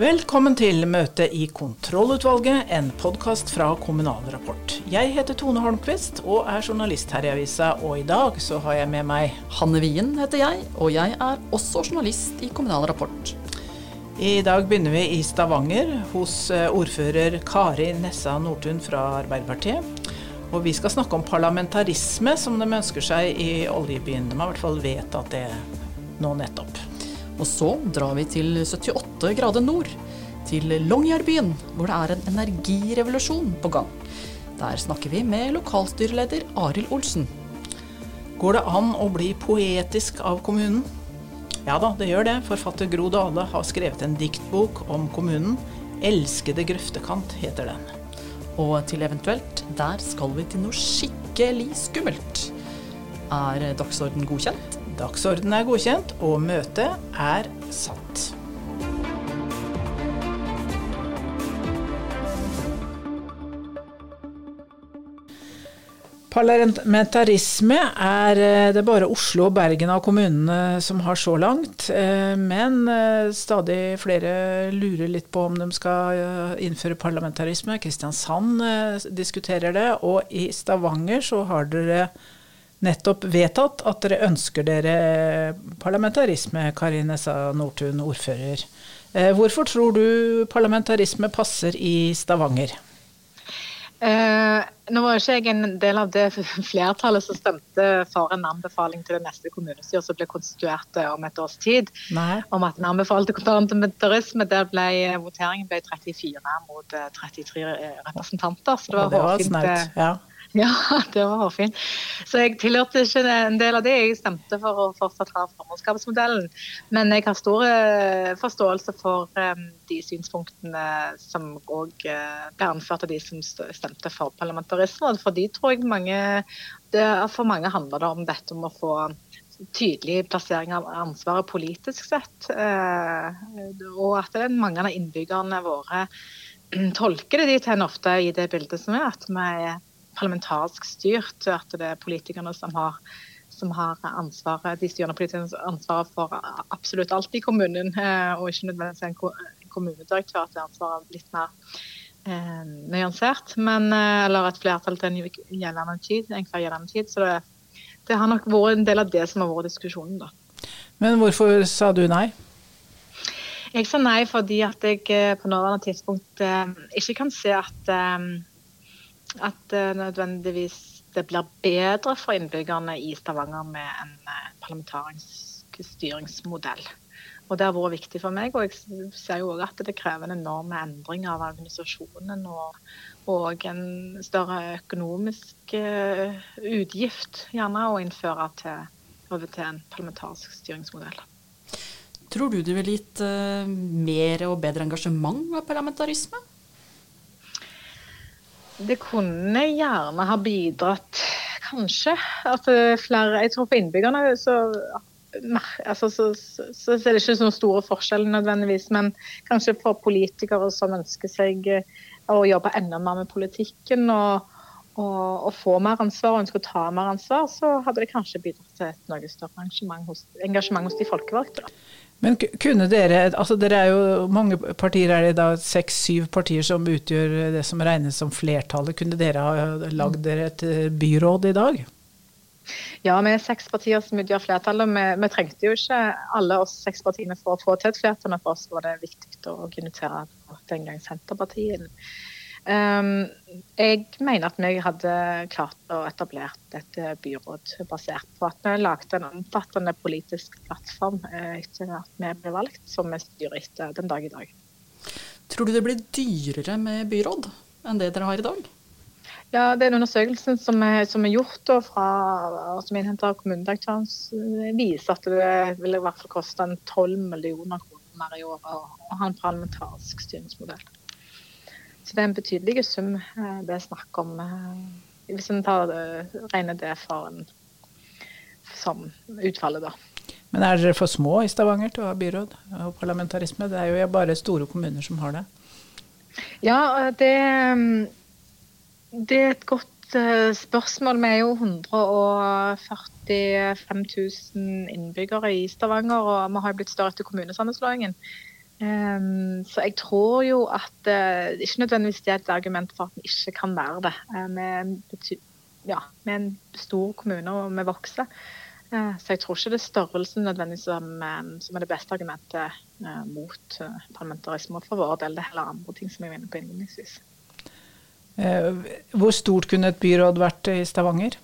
Velkommen til møte i Kontrollutvalget, en podkast fra Kommunal Rapport. Jeg heter Tone Holmquist og er journalist her i avisa, og i dag så har jeg med meg Hanne Wien heter jeg, og jeg er også journalist i Kommunal Rapport. I dag begynner vi i Stavanger, hos eh, ordfører Kari Nessa Nordtun fra Arbeiderpartiet. Og vi skal snakke om parlamentarisme, som de ønsker seg i oljebyen. De har i hvert fall vedtatt det nå nettopp. Og så drar vi til 78 grader nord, til Longyearbyen, hvor det er en energirevolusjon på gang. Der snakker vi med lokalstyreleder Arild Olsen. Går det an å bli poetisk av kommunen? Ja da, det gjør det. Forfatter Gro Dale har skrevet en diktbok om kommunen. 'Elskede grøftekant' heter den. Og til eventuelt, der skal vi til noe skikkelig skummelt. Er dagsorden godkjent? Dagsorden er godkjent, og møtet er satt. Parlamentarisme er eh, det bare Oslo og Bergen av kommunene som har så langt. Eh, men eh, stadig flere lurer litt på om de skal innføre parlamentarisme. Kristiansand diskuterer det, og i Stavanger så har dere nettopp vedtatt at dere ønsker dere parlamentarisme, Karine sa Nordtun, ordfører. Eh, hvorfor tror du parlamentarisme passer i Stavanger? Eh, nå var ikke jeg en del av det flertallet som stemte for en anbefaling til det neste kommunestyret som ble konstituert eh, om et års tid. Nei. Om at en anbefalte parlamentarisme. Der ble voteringen ble 34 mot 33 representanter. Så det var, snaut. Ja. Ja, det var fint. Så jeg tilhørte ikke en del av det. Jeg stemte for å fortsatt ha formannskapsmodellen. Men jeg har stor eh, forståelse for um, de synspunktene som òg uh, ble anført av de som stemte for parlamentarisme. For de tror jeg mange det, For mange handler det om dette om å få tydelig plassering av ansvaret politisk sett. Og at mange av innbyggerne våre tolker det dit hen ofte i det bildet som er at vi parlamentarisk styrt. At det er politikerne som har, som har ansvaret, de styrende politikerne ansvaret for absolutt alt i kommunen, eh, og ikke nødvendigvis en kommunedirektør at det ansvaret litt mer eh, nyansert. Men, eh, eller et flertall til en gjeldende tid. enhver gjeldende tid, så det, det, har nok vært en del av det som har vært diskusjonen. da. Men hvorfor sa du nei? Jeg sa nei fordi at jeg eh, på nåværende tidspunkt eh, ikke kan se at at uh, nødvendigvis det blir bedre for innbyggerne i Stavanger med en uh, parlamentarisk styringsmodell. Og Det har vært viktig for meg. og Jeg ser jo også at det krever en enorm endring av organisasjonen og, og en større økonomisk uh, utgift gjerne å innføre til, over til en parlamentarisk styringsmodell. Tror du det ville gitt mer og bedre engasjement av parlamentarisme? Det kunne gjerne ha bidratt, kanskje. At flere Jeg tror for innbyggerne så, altså, så, så, så, er det ikke så store forskjeller nødvendigvis. Men kanskje for politikere som ønsker seg eh, å jobbe enda mer med politikken og, og, og få mer ansvar og ønsker å ta mer ansvar, så hadde det kanskje bidratt til et noe større engasjement hos, engasjement hos de folkevalgte. Men kunne dere altså Dere er jo mange partier, er det da seks-syv partier som utgjør det som regnes som flertallet. Kunne dere ha lagd dere et eh, byråd i dag? Ja, vi er seks partier som utgjør flertallet. Vi, vi, trengte jo ikke alle oss seks partiene for å få til et flertall. For oss var det viktig å organisere den gang Senterpartiet jeg mener at vi hadde klart å etablere et byråd basert på at vi lagde en omfattende politisk plattform eh, etter at vi ble valgt, som vi styrer etter den dag i dag. Tror du det blir dyrere med byråd enn det dere har i dag? Ja, Den undersøkelsen som er, som er gjort og fra, som er innhentet av kommunedirektøren, viser at det vil i hvert fall koste 12 millioner kroner mer i året å ha en parlamentarisk styringsmodell. Så det er en betydelig sum eh, det er snakk om, eh, hvis en regner det for en, som utfallet, da. Men er dere for små i Stavanger til å ha byråd og parlamentarisme? Det er jo bare store kommuner som har det. Ja, det, det er et godt eh, spørsmål. Vi er jo 145 000 innbyggere i Stavanger, og vi har blitt større etter kommunesammenslåingen. Um, så jeg tror jo at uh, ikke nødvendigvis det er et argument for at vi ikke kan være det. Uh, med, ja, med en stor kommune og vi vokser. Uh, så jeg tror ikke det er størrelsen nødvendigvis som, som er det beste argumentet mot parlamentarisme. For vår del det er heller andre ting som jeg var på innledningsvis. Hvor stort kunne et byråd vært i Stavanger?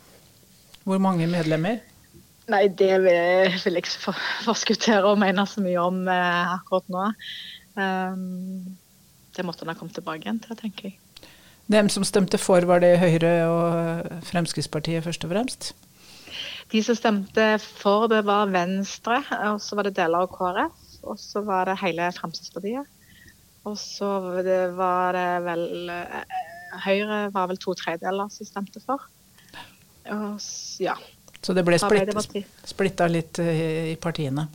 Hvor mange medlemmer? Nei, det vil, vil jeg ikke forskuttere og mene så mye om eh, akkurat nå. Um, det måtte han ha kommet tilbake igjen til, tenker jeg. Dem som stemte for, var det Høyre og Fremskrittspartiet først og fremst? De som stemte for, det var Venstre, og så var det deler av KrF. Og så var det hele Fremskrittspartiet. Og så var det vel eh, Høyre var vel to tredjedeler som stemte for. Og, ja, så det ble splitt, splitta litt eh, i partiene?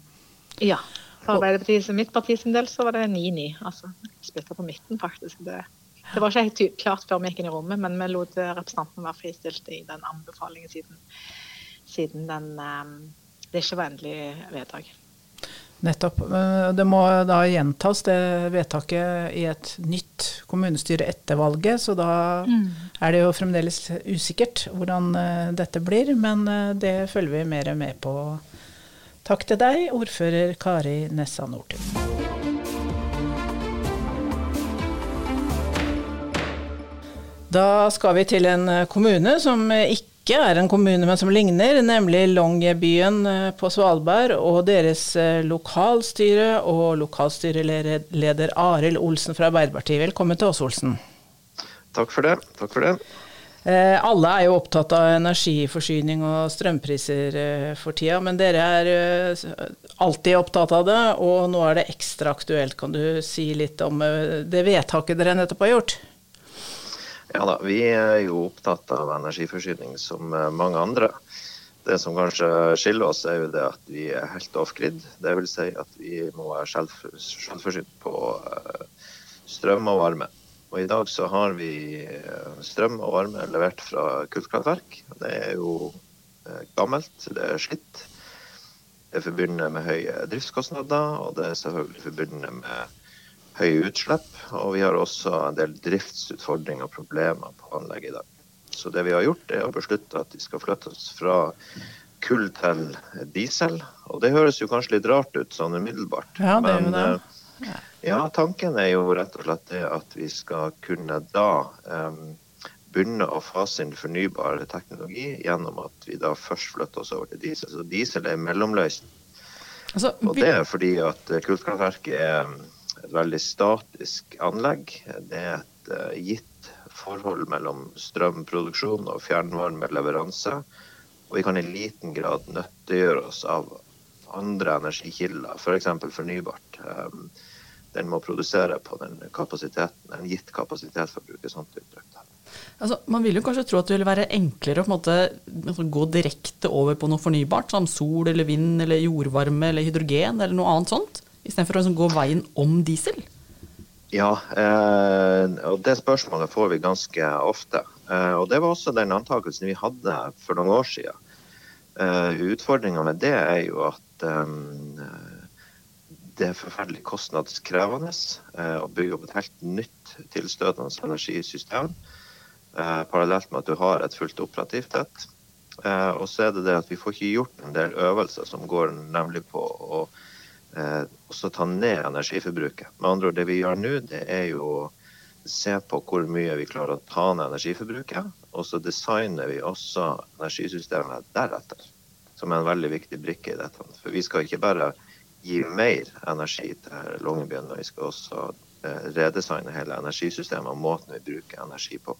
Ja. For Arbeiderpartiet som mitt parti sin del så var det 9-9. Altså splitta på midten, faktisk. Det, det, var ikke helt klart før vi gikk inn i rommet, men vi lot representanten være fristilt i den anbefalingen siden, siden den, um, det ikke var endelig vedtak. Nettopp. Det må da gjentas, det vedtaket, i et nytt kommunestyre etter valget. Så da mm. er det jo fremdeles usikkert hvordan eh, dette blir. Men eh, det følger vi mer med på. Takk til deg, ordfører Kari Nessa Nordtun. Da skal vi til en kommune som ikke ikke er en kommune, men som ligner, nemlig Longyearbyen eh, på Svalbard. Og deres eh, lokalstyre og lokalstyreleder Arild Olsen fra Arbeiderpartiet. Velkommen til oss, Olsen. Takk for det. Takk for det. Eh, alle er jo opptatt av energiforsyning og strømpriser for tida, men dere er alltid opptatt av det, og nå er det ekstra aktuelt. Kan du si litt om det vedtaket dere nettopp har gjort? Ja da, vi er jo opptatt av energiforsyning som eh, mange andre. Det som kanskje skiller oss, er jo det at vi er helt off-grid. Dvs. Si at vi må være selvforsynt på eh, strøm og varme. Og I dag så har vi eh, strøm og varme levert fra kullkraftverk. Det er jo gammelt, det er slitt. Det er forbundet med høye driftskostnader, og det er selvfølgelig forbundet med høye utslipp. Og vi har også en del driftsutfordringer og problemer på anlegget i dag. Så det vi har gjort, er å beslutte at vi skal flyttes fra kull til diesel. Og det høres jo kanskje litt rart ut sånn umiddelbart. Ja, det er jo det. Eh, ja, tanken er jo rett og slett det at vi skal kunne da um, begynne å fase inn fornybar teknologi gjennom at vi da først flytter oss over til diesel. Så diesel er mellomløsning. Altså. Og det er fordi at kullkraftverket er et veldig statisk anlegg. Det er et uh, gitt forhold mellom strømproduksjon og fjernvarmeleveranse. Og vi kan i liten grad nyttiggjøre oss av andre energikilder, f.eks. For fornybart. Um, den må produsere på den kapasiteten, en gitt kapasitet, for å bruke sånt uttrykk. Altså, man vil jo kanskje tro at det ville være enklere å måte, altså, gå direkte over på noe fornybart, som sol eller vind eller jordvarme eller hydrogen eller noe annet sånt? Istedenfor å liksom gå veien om diesel? Ja, eh, og det spørsmålet får vi ganske ofte. Eh, og det var også den antakelsen vi hadde for noen år siden. Eh, Utfordringa med det er jo at det er forferdelig kostnadskrevende å bygge opp et helt nytt tilstøtende energisystem. Parallelt med at du har et fullt operativt et. og så er det det at vi får ikke gjort en del øvelser som går nemlig på å eh, også ta ned energiforbruket. Med andre ord, Det vi gjør nå, det er jo å se på hvor mye vi klarer å ta ned energiforbruket. Og så designer vi også energisystemet deretter, som er en veldig viktig brikke i dette. For vi skal ikke bare gi mer energi til Longyearbyen, vi skal også eh, redesigne hele energisystemet og måten vi bruker energi på.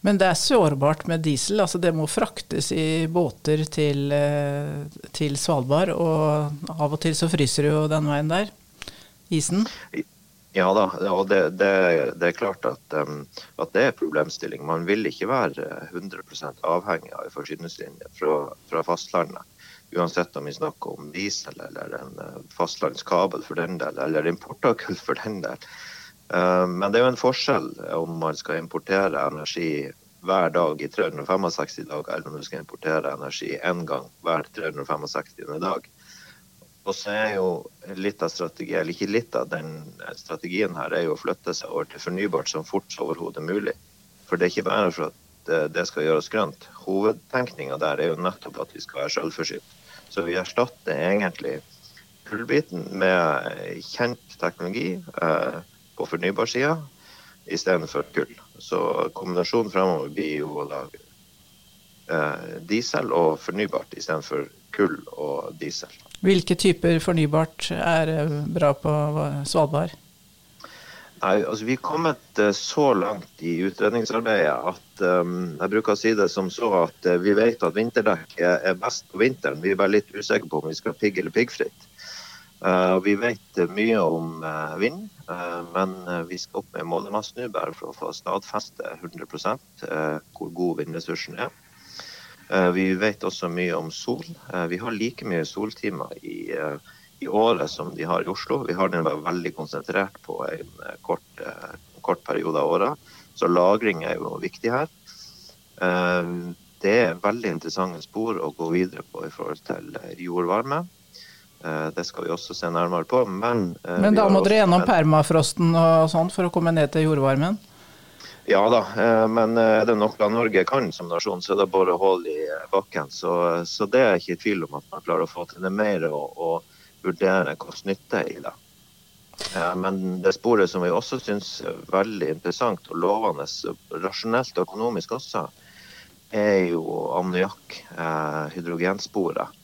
Men det er sårbart med diesel. altså Det må fraktes i båter til, eh, til, Svalbard. Og av og til så fryser det jo den veien der. Isen. Ja da, og det, det, det er klart at, at, det er problemstilling. Man vil ikke være 100 avhengig av en forsyningslinje fra, fra, fastlandet. Uansett om vi snakker om diesel eller en eh, fastlandskabel for den del, eller import av for den del. Eh, men det er jo en forskjell om man skal importere energi hver dag i 365 dager, eller om du skal importere energi én gang hver 365. dag. Og så er jo litt av strategien, eller ikke litt av den strategien her, er jo å flytte seg over til fornybart så fort som overhodet mulig. For det er ikke bare for at eh, det skal gjøres grønt. Hovedtenkninga der er jo nettopp at vi skal være selvforsynt. Så vi erstatter egentlig kullbiten med kjent teknologi eh, på fornybarsida istedenfor kull. Så kombinasjonen fremover blir jo å lage eh, diesel og fornybart istedenfor kull og diesel. Hvilke typer fornybart er eh, bra på Svalbard? Nei, altså Vi er kommet eh, så langt i utredningsarbeidet at um, jeg bruker å si det som så at vi vet at vinterdekk er best på vinteren. Vi er bare litt usikre på om vi skal pigg eller piggfritt. Uh, vi vet mye om uh, vind, men vi skal opp med målemassen nå bare for å få stadfeste 100 hvor god vindressursen er. Eh, vi vet også mye om sol. Eh, vi har like mye soltimer i, eh, i året som de har i Oslo. Vi har den veldig konsentrert på en kort, kort periode av året. Så lagring er jo viktig her. Det er veldig interessante spor å gå videre på i forhold til jordvarme. Det skal vi også se nærmere på. Men, Men da må dere gjennom permafrosten og sånn for å komme ned til jordvarmen? Ja da, eh, men eh, er det noe Norge kan som nasjon, så er det bare hull i eh, bakken. Så, så, det er ikke i tvil om at man klarer å få til det mer og, og vurdere hvordan nytte i det. Men det sporet som vi også syns er veldig interessant og lovende, rasjonelt og økonomisk også, er jo ammoniakk, hydrogensporet.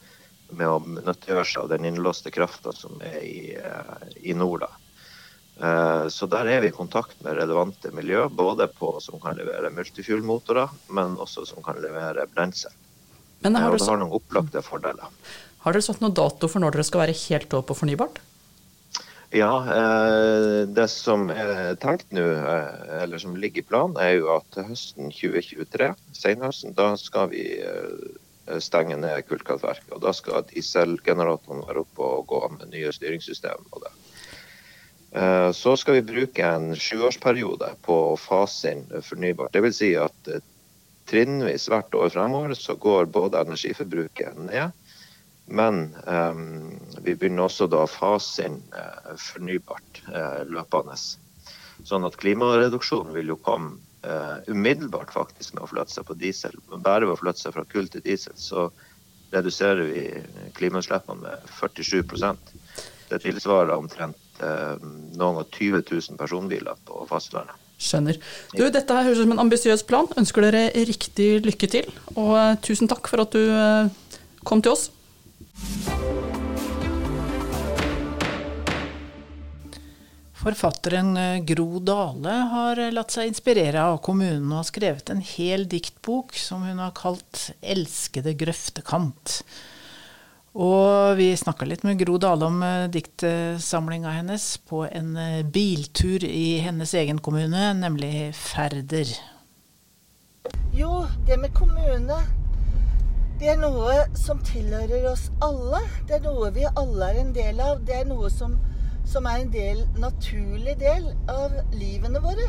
Med å nyttiggjøre seg av den innlåste krafta som er i, i nord. da. Eh, så der er vi i kontakt med relevante miljø, både på som kan levere multifuel-motorer, men også som kan levere brensel. Men har, eh, det har noen opplagte fordeler. Har dere satt noen dato for når dere skal være helt over på fornybart? Ja, eh, det som er tenkt nå, eller som ligger i planen, er jo at høsten 2023, senhøsten, da skal vi stenge ned kullkraftverket. Og da skal dieselgeneratorene være oppe og gå med nye styringssystem. og det. Eh, så skal vi bruke en sjuårsperiode på å fase inn fornybart. Dvs. Si at eh, trinnvis hvert år fremover så går både energiforbruket ned, men um, vi begynner også da å fase inn fornybart løpende. Sånn at klimareduksjonen vil jo komme uh, umiddelbart faktisk med å flytte seg på diesel. Bare ved å flytte seg fra kull til diesel, så reduserer vi klimautslippene med 47% Det tilsvarer omtrent uh, noen og 20 000 personbiler på fastlandet. Skjønner. Du, dette her høres ut som en ambisiøs plan. Ønsker dere riktig lykke til. Og uh, tusen takk for at du kom til oss. Forfatteren Gro Dale har latt seg inspirere av kommunen og har skrevet en hel diktbok som hun har kalt 'Elskede grøftekant'. Og vi snakka litt med Gro Dale om uh, diktsamlinga hennes på en biltur i hennes egen kommune, nemlig Færder. Jo, det med kommune, det er noe som tilhører oss alle. Det er noe vi alle er en del av. Det er noe som, som er en del, naturlig del av livene våre.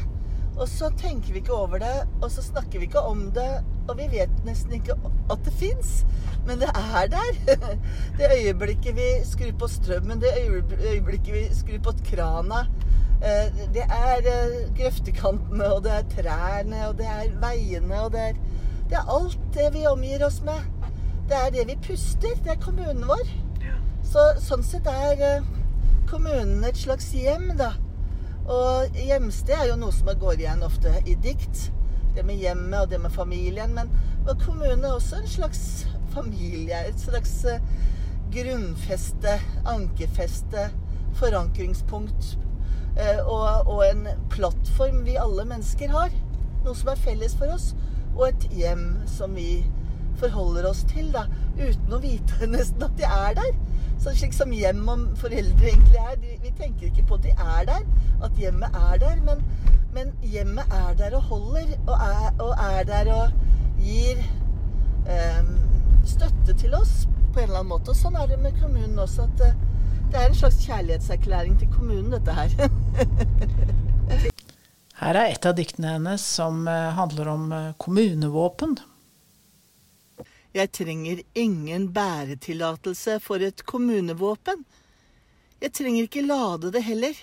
Og så tenker vi ikke over det, og så snakker vi ikke om det, og vi vet nesten ikke at det fins. Men det er der. Det øyeblikket vi skrur på strømmen, det øyeblikket vi skrur på krana. Eh, det er eh, grøftekantene, og det er trærne, og det er veiene, og det er, det er alt det vi omgir oss med. Det er det vi puster. Det er kommunen vår. Så, sånn sett er eh, kommunen et slags hjem, da. Og hjemsted er jo noe som går igjen ofte i dikt. Det med hjemmet og det med familien. Men, kommunen er også en slags familie. Et slags uh, grunnfeste, ankerfeste, forankringspunkt. Uh, og, og, en plattform vi alle mennesker har. Noe som er felles for oss. Og et hjem som vi forholder oss til, da. Uten å vite nesten at de er der. Så slik som hjem og foreldre egentlig er. De, vi tenker ikke på at de er der, at hjemmet er der. Men, men hjemmet er der og holder, og er, og er der og gir um, støtte til oss på en eller annen måte. Og sånn er det med kommunen også. at uh, det er en slags kjærlighetserklæring til kommunen, dette her. her er et av diktene hennes som eh, handler om eh, kommunevåpen. Jeg trenger ingen bæretillatelse for et kommunevåpen. Jeg trenger ikke lade det heller.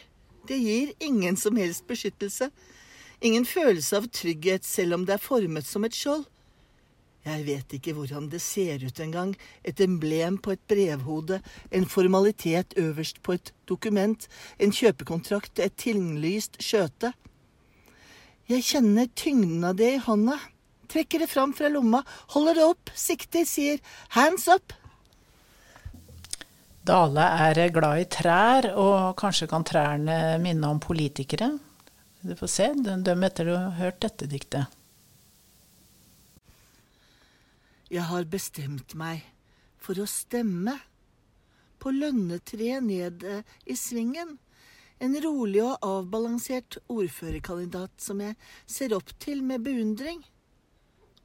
Det gir ingen som helst beskyttelse. Ingen følelse av trygghet selv om det er formet som et skjold. Jeg vet ikke hvordan det ser ut engang, et emblem på et brevhode, en formalitet øverst på et dokument, en kjøpekontrakt, et tinglyst skjøte. Jeg kjenner tyngden av det i hånda, trekker det fram fra lomma, holder det opp, sikter, sier hands up. Dale er glad i trær, og kanskje kan trærne minne om politikere. Du får se, døm etter du har hørt dette diktet. Jeg har bestemt meg for å stemme på lønnetreet nede i svingen. En rolig og avbalansert ordførerkandidat som jeg ser opp til med beundring.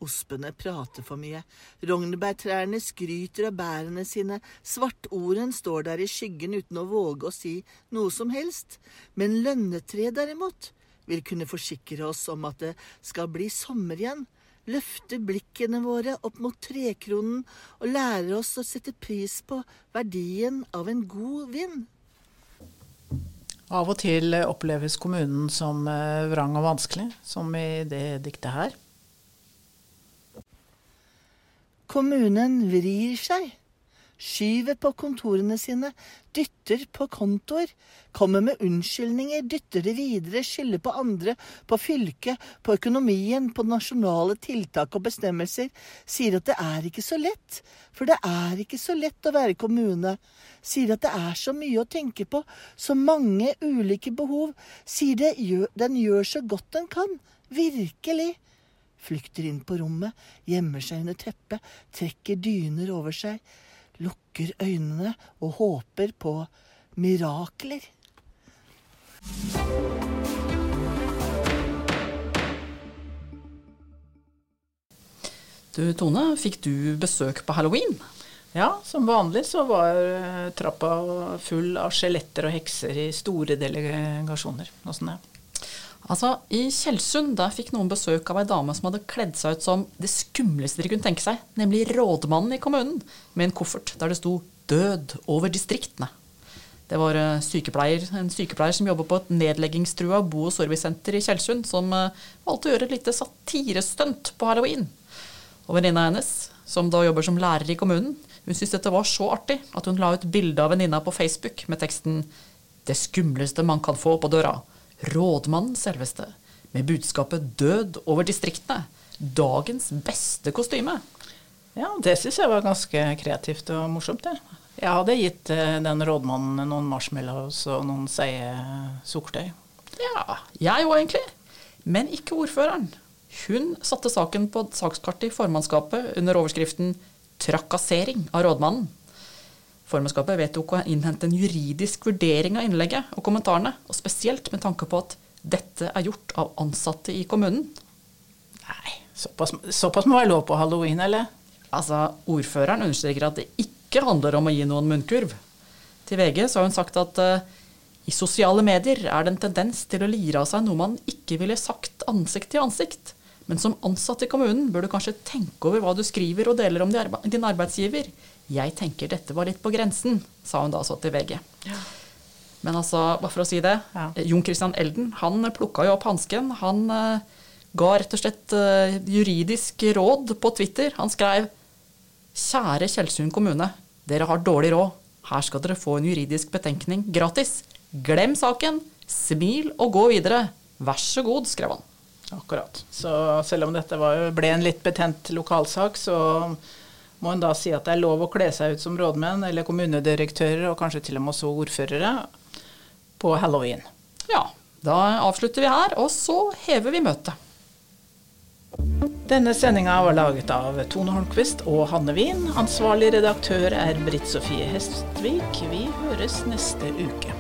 Ospene prater for mye. Rognebærtrærne skryter av bærene sine. Svartoren står der i skyggen uten å våge å si noe som helst. Men lønnetreet derimot vil kunne forsikre oss om at det skal bli sommer igjen Løfte blikkene våre opp mot trekronen og lære oss å sette pris på verdien av en god vind. Av og til oppleves kommunen som eh, vrang og vanskelig, som i det diktet her. Kommunen vrir seg skyver på kontorene sine, dytter på kontoer, kommer med unnskyldninger, dytter det videre, skylder på andre, på fylket, på økonomien, på nasjonale tiltak og bestemmelser, sier at det er ikke så lett, for det er ikke så lett å være kommune, sier at det er så mye å tenke på, så mange ulike behov, sier det, den gjør så godt den kan, virkelig flykter inn på rommet, gjemmer seg under teppet, trekker dyner over seg, lukker øynene og håper på mirakler. Du Tone, fikk du besøk på halloween? Ja, som vanlig så var eh, trappa full av skjeletter og hekser i store delegasjoner. Åssen det? Altså, I Tjeldsund der fikk noen besøk av ei dame som hadde kledd seg ut som det skumleste de kunne tenke seg, nemlig rådmannen i kommunen, med en koffert der det sto 'Død over distriktene'. Det var eh, sykepleier, en sykepleier som jobber på et nedleggingstrua bo- og servicesenter i Tjeldsund, som eh, valgte å gjøre et lite satirestunt på halloween. Og venninna hennes, som da jobber som lærer i kommunen, hun syntes dette var så artig at hun la ut bilde av venninna på Facebook med teksten 'Det skumleste man kan få på døra'. Rådmannen selveste, med budskapet 'Død over distriktene'. Dagens beste kostyme. Ja, det syns jeg var ganske kreativt og morsomt, det. Jeg hadde gitt eh, den rådmannen noen marshmallows og noen seige sukkertøy. Ja, jeg òg egentlig. Men ikke ordføreren. Hun satte saken på sakskartet i formannskapet under overskriften 'Trakassering av rådmannen'. Formannskapet vedtok å innhente en juridisk vurdering av innlegget og kommentarene, og spesielt med tanke på at dette er gjort av ansatte i kommunen. Nei, såpass, såpass må være lov på halloween, eller? Altså, Ordføreren understreker at det ikke handler om å gi noen munnkurv. Til VG så har hun sagt at uh, i sosiale medier er det en tendens til å lire av seg noe man ikke ville sagt ansikt til ansikt. Men som ansatt i kommunen bør du kanskje tenke over hva du skriver og deler om din arbeidsgiver. Jeg tenker dette var litt på grensen, sa hun da så til VG. Ja. Men altså, bare for å si det. Ja. Jon Christian Elden han plukka jo opp hansken. Han uh, ga rett og slett uh, juridisk råd på Twitter. Han skrev Kjære Tjeldsund kommune. Dere har dårlig råd. Her skal dere få en juridisk betenkning gratis. Glem saken. Smil og gå videre. Vær så god, skrev han. Akkurat. Så selv om dette var, ble en litt betent lokalsak, så må en da si at det er lov å kle seg ut som rådmenn eller kommunedirektører, og kanskje til og med også ordførere, på halloween. Ja, da avslutter vi her, og så hever vi møtet. Denne sendinga var laget av Tone Holmquist og Hanne Wien. Ansvarlig redaktør er Britt Sofie Hestvik. Vi høres neste uke.